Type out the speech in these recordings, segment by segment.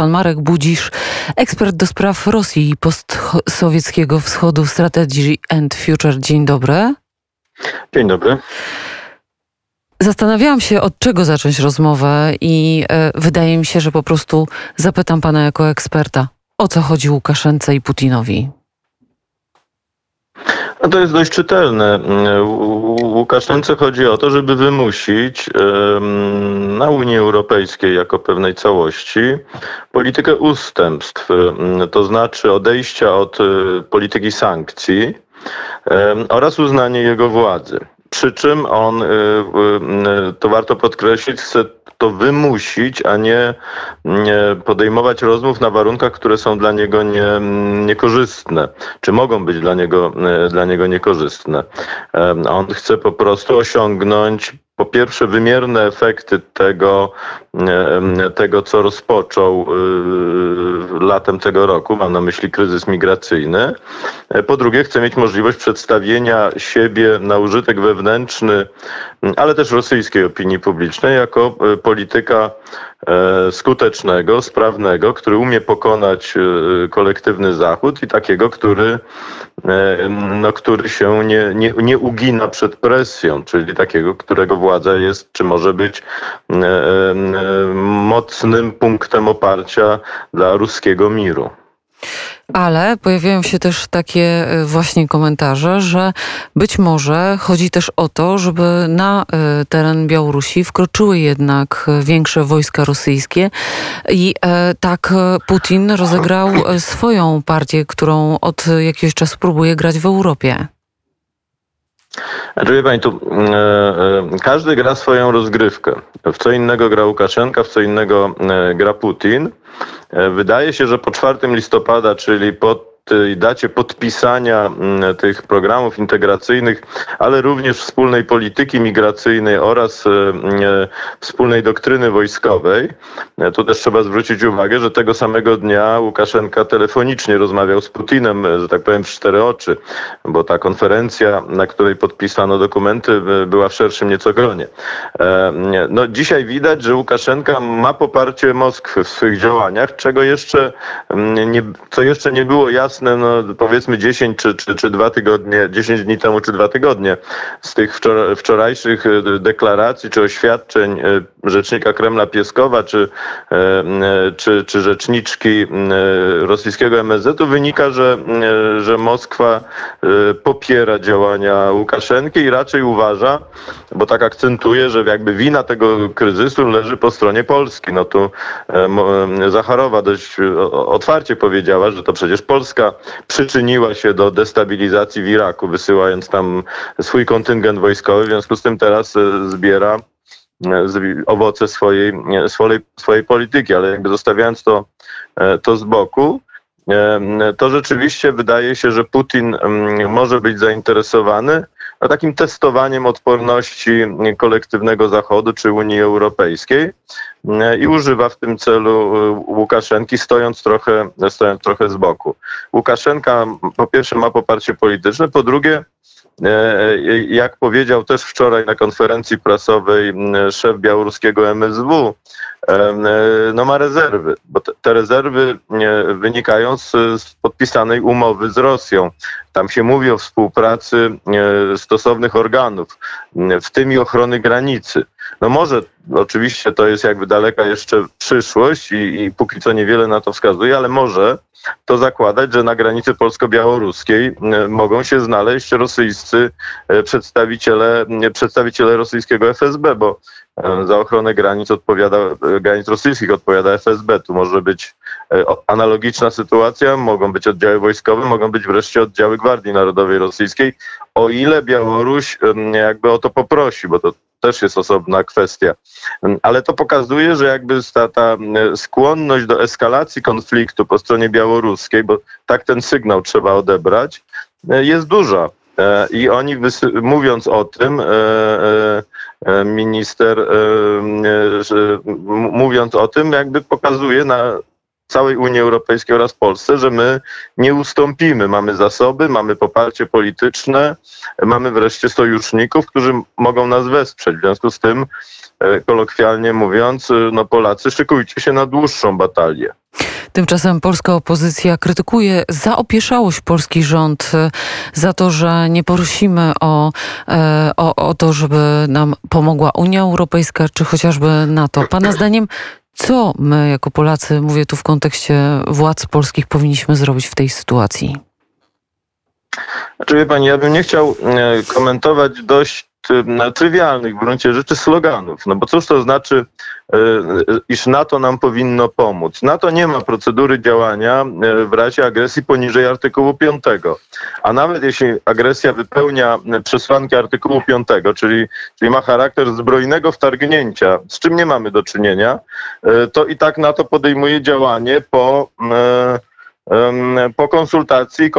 pan Marek Budzisz, ekspert do spraw Rosji i postsowieckiego wschodu Strategy and Future. Dzień dobry. Dzień dobry. Zastanawiałam się, od czego zacząć rozmowę, i e, wydaje mi się, że po prostu zapytam pana jako eksperta, o co chodzi Łukaszence i Putinowi. To jest dość czytelne. Łukaszence chodzi o to, żeby wymusić na Unii Europejskiej jako pewnej całości politykę ustępstw, to znaczy odejścia od e, polityki sankcji oraz uznanie jego władzy. Przy czym on, y, y, to warto podkreślić, chce to wymusić, a nie podejmować rozmów na warunkach, które są dla niego nie, niekorzystne, czy mogą być dla niego, y, dla niego niekorzystne. On chce po prostu osiągnąć po pierwsze wymierne efekty tego, tego co rozpoczął y, latem tego roku, mam na myśli kryzys migracyjny. Po drugie, chcę mieć możliwość przedstawienia siebie na użytek wewnętrzny, ale też rosyjskiej opinii publicznej jako y, polityka e, skutecznego, sprawnego, który umie pokonać kolektywny Zachód i takiego, który, e, no, który się nie, nie, nie ugina przed presją, czyli takiego, którego władza jest, czy może być e, mocnym punktem oparcia dla ruskiego miru. Ale pojawiają się też takie e, właśnie komentarze, że być może chodzi też o to, żeby na e, teren Białorusi wkroczyły jednak większe wojska rosyjskie i tak Putin rozegrał swoją partię, którą od jakiegoś czasu próbuje grać w Europie. Znaczy, wie pani, tu e, e, każdy gra swoją rozgrywkę. W co innego gra Łukaszenka, w co innego e, gra Putin. E, wydaje się, że po 4 listopada, czyli po tej dacie podpisania mm, tych programów integracyjnych, ale również wspólnej polityki migracyjnej oraz e, e, wspólnej doktryny wojskowej. E, tu też trzeba zwrócić uwagę, że tego samego dnia Łukaszenka telefonicznie rozmawiał z Putinem, że tak powiem, w cztery oczy, bo ta konferencja, na której podpisano dokumenty, była w szerszym nieco gronie. No, dzisiaj widać, że Łukaszenka ma poparcie Moskwy w swych działaniach, czego jeszcze mm, nie, co jeszcze nie było jasne jasne, no powiedzmy 10 czy, czy, czy dwa tygodnie, 10 dni temu czy dwa tygodnie z tych wczorajszych e, deklaracji czy oświadczeń e, rzecznika Kremla Pieskowa czy, e, czy, czy rzeczniczki rosyjskiego MSZ-u wynika, że, że Moskwa popiera działania Łukaszenki i raczej uważa, bo tak akcentuje, że jakby wina tego kryzysu leży po stronie Polski. No tu Zacharowa dość otwarcie powiedziała, że to przecież Polska przyczyniła się do destabilizacji w Iraku, wysyłając tam swój kontyngent wojskowy, w związku z tym teraz e, zbiera e, owoce swojej, swojej, swojej polityki, ale jakby zostawiając to, e, to z boku, to rzeczywiście wydaje się, że Putin może być zainteresowany takim testowaniem odporności kolektywnego Zachodu czy Unii Europejskiej i używa w tym celu Łukaszenki, stojąc trochę, stojąc trochę z boku. Łukaszenka po pierwsze ma poparcie polityczne, po drugie e, jak powiedział też wczoraj na konferencji prasowej szef białoruskiego MSW, e, no ma rezerwy, bo te rezerwy wynikają z, z podpisanej umowy z Rosją. Tam się mówi o współpracy stosownych organów, w tym i ochrony granicy. No może oczywiście to jest jakby daleka jeszcze przyszłość i, i póki co niewiele na to wskazuje, ale może to zakładać, że na granicy polsko-białoruskiej e, mogą się znaleźć rosyjscy e, przedstawiciele, przedstawiciele rosyjskiego FSB, bo e, za ochronę granic odpowiada, granic rosyjskich odpowiada FSB. Tu może być analogiczna sytuacja, mogą być oddziały wojskowe, mogą być wreszcie oddziały Gwardii Narodowej Rosyjskiej, o ile Białoruś jakby o to poprosi, bo to też jest osobna kwestia. Ale to pokazuje, że jakby ta, ta skłonność do eskalacji konfliktu po stronie białoruskiej, bo tak ten sygnał trzeba odebrać, jest duża. E, I oni mówiąc o tym, e, e, minister mówiąc o tym, jakby pokazuje na całej Unii Europejskiej oraz Polsce, że my nie ustąpimy. Mamy zasoby, mamy poparcie polityczne, mamy wreszcie sojuszników, którzy mogą nas wesprzeć. W związku z tym, e, kolokwialnie mówiąc, e, no Polacy, szykujcie się na dłuższą batalię. Tymczasem polska opozycja krytykuje zaopieszałość polski rząd e, za to, że nie prosimy o, o, o to, żeby nam pomogła Unia Europejska czy chociażby NATO. Pana zdaniem, co my jako Polacy, mówię tu w kontekście władz polskich, powinniśmy zrobić w tej sytuacji? Znaczy, wie pani, ja bym nie chciał e, komentować dość trywialnych w gruncie rzeczy sloganów. No bo cóż to znaczy, e, iż NATO nam powinno pomóc? NATO nie ma procedury działania e, w razie agresji poniżej artykułu 5. A nawet jeśli agresja wypełnia przesłanki artykułu 5, czyli, czyli ma charakter zbrojnego wtargnięcia, z czym nie mamy do czynienia, e, to i tak NATO podejmuje działanie po po konsultacji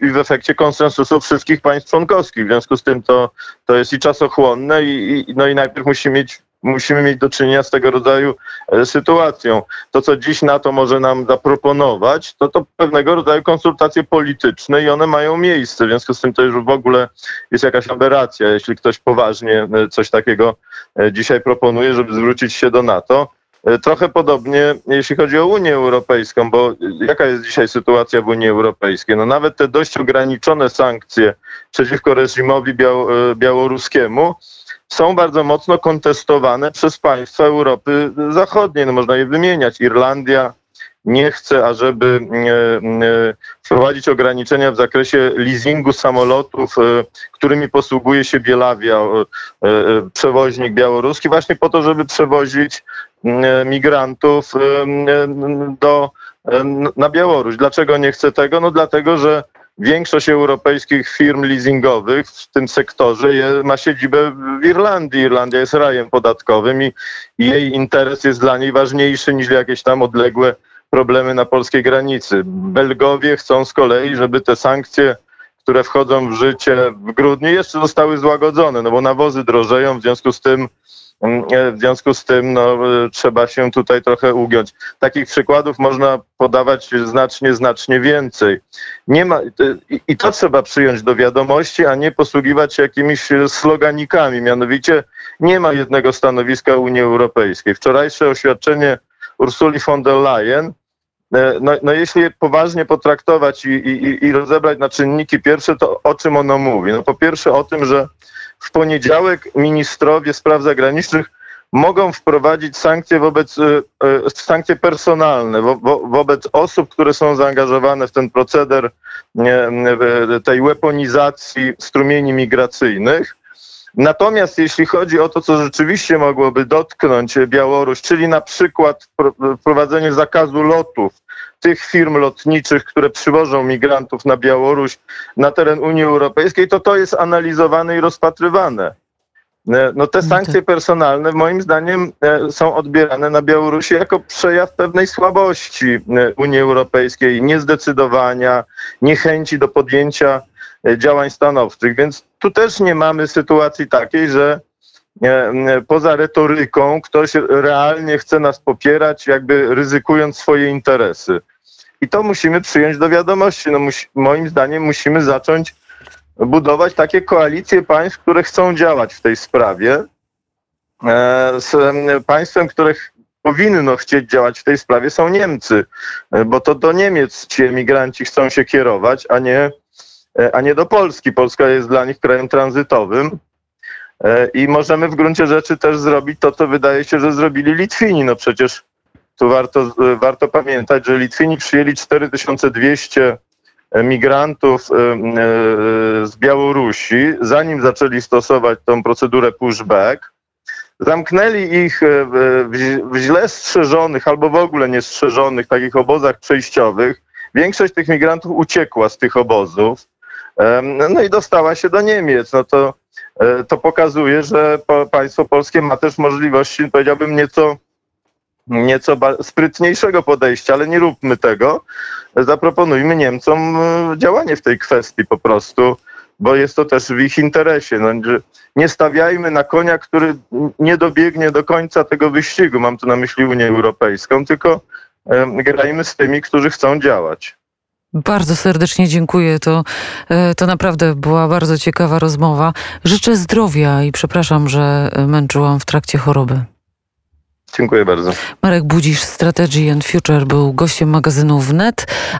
i w efekcie konsensusu wszystkich państw członkowskich. W związku z tym to, to jest i czasochłonne i, i, no i najpierw musi mieć, musimy mieć do czynienia z tego rodzaju e, sytuacją. To, co dziś NATO może nam zaproponować, to to pewnego rodzaju konsultacje polityczne i one mają miejsce. W związku z tym to już w ogóle jest jakaś aberracja, jeśli ktoś poważnie e, coś takiego e, dzisiaj proponuje, żeby zwrócić się do NATO. E, trochę podobnie, jeśli chodzi o Unię Europejską, bo jaka jest dzisiaj sytuacja w Unii Europejskiej? No nawet te dość ograniczone sankcje przeciwko reżimowi e, białoruskiemu są bardzo mocno kontestowane przez państwa Europy Zachodniej. No można je wymieniać. Irlandia, nie chce, ażeby e, wprowadzić ograniczenia w zakresie leasingu samolotów, którymi posługuje się Bielawia, przewoźnik białoruski, właśnie po to, żeby przewozić migrantów do, na Białoruś. Dlaczego nie chce tego? No dlatego, że większość europejskich firm leasingowych w tym sektorze je, ma siedzibę w Irlandii. Irlandia jest rajem podatkowym i, i jej interes jest dla niej ważniejszy niż jakieś tam odległe problemy na polskiej granicy. Belgowie chcą z kolei, żeby te sankcje, które wchodzą w życie w grudniu, jeszcze zostały złagodzone, no bo nawozy drożeją, w związku z tym e, w związku z tym no, e, trzeba się tutaj trochę ugiąć. Takich przykładów można podawać znacznie, znacznie więcej. Nie ma, I to trzeba przyjąć do wiadomości, a nie posługiwać się jakimiś sloganikami. Mianowicie nie ma jednego stanowiska Unii Europejskiej. Wczorajsze oświadczenie Ursuli von der Leyen E, no, no jeśli je poważnie potraktować i, i, i rozebrać na czynniki pierwsze, to o czym ono mówi? No po pierwsze o tym, że w poniedziałek ministrowie spraw zagranicznych mogą wprowadzić sankcje wobec, e, e, sankcje personalne wo, wo, wobec osób, które są zaangażowane w ten proceder tej weaponizacji strumieni migracyjnych. Natomiast jeśli chodzi o to, co rzeczywiście mogłoby dotknąć Białoruś, czyli na przykład wprowadzenie zakazu lotów tych firm lotniczych, które przywożą migrantów na Białoruś, na teren Unii Europejskiej, to to jest analizowane i rozpatrywane. E, no te no sankcje personalne moim zdaniem e, są odbierane na Białorusi jako przejaw pewnej słabości e, Unii Europejskiej, niezdecydowania, niechęci do podjęcia działań stanowczych. Więc tu też nie mamy sytuacji takiej, że poza retoryką ktoś realnie chce nas popierać, jakby ryzykując swoje interesy. I to musimy przyjąć do wiadomości. No, musi, moim zdaniem musimy zacząć budować takie koalicje państw, które chcą działać w tej sprawie. E, z państwem, które powinno chcieć działać w tej sprawie są Niemcy, e, bo to do Niemiec ci emigranci chcą się kierować, a nie, e, a nie do Polski. Polska jest dla nich krajem tranzytowym. I możemy w gruncie rzeczy też zrobić to, co wydaje się, że zrobili Litwini. No przecież tu warto, warto pamiętać, że Litwini przyjęli 4200 migrantów e, e, z Białorusi, zanim zaczęli stosować tą procedurę pushback. Zamknęli ich w źle strzeżonych albo w ogóle niestrzeżonych takich obozach przejściowych. Większość tych migrantów uciekła z tych obozów. No i dostała się do Niemiec. No to, to pokazuje, że państwo polskie ma też możliwości, powiedziałbym, nieco nieco sprytniejszego podejścia, ale nie róbmy tego. Zaproponujmy Niemcom e, działanie w tej kwestii po prostu, bo jest to też w ich interesie. No, nie stawiajmy na konia, który nie dobiegnie do końca tego wyścigu, mam tu na myśli Unię Europejską, tylko e, grajmy z tymi, którzy chcą działać. Bardzo serdecznie dziękuję. To, e, to naprawdę była bardzo ciekawa rozmowa. Życzę zdrowia i przepraszam, że męczyłam w trakcie choroby. Dziękuję bardzo. Marek Budzisz, Strategy and Future, był gościem magazynu Wnet.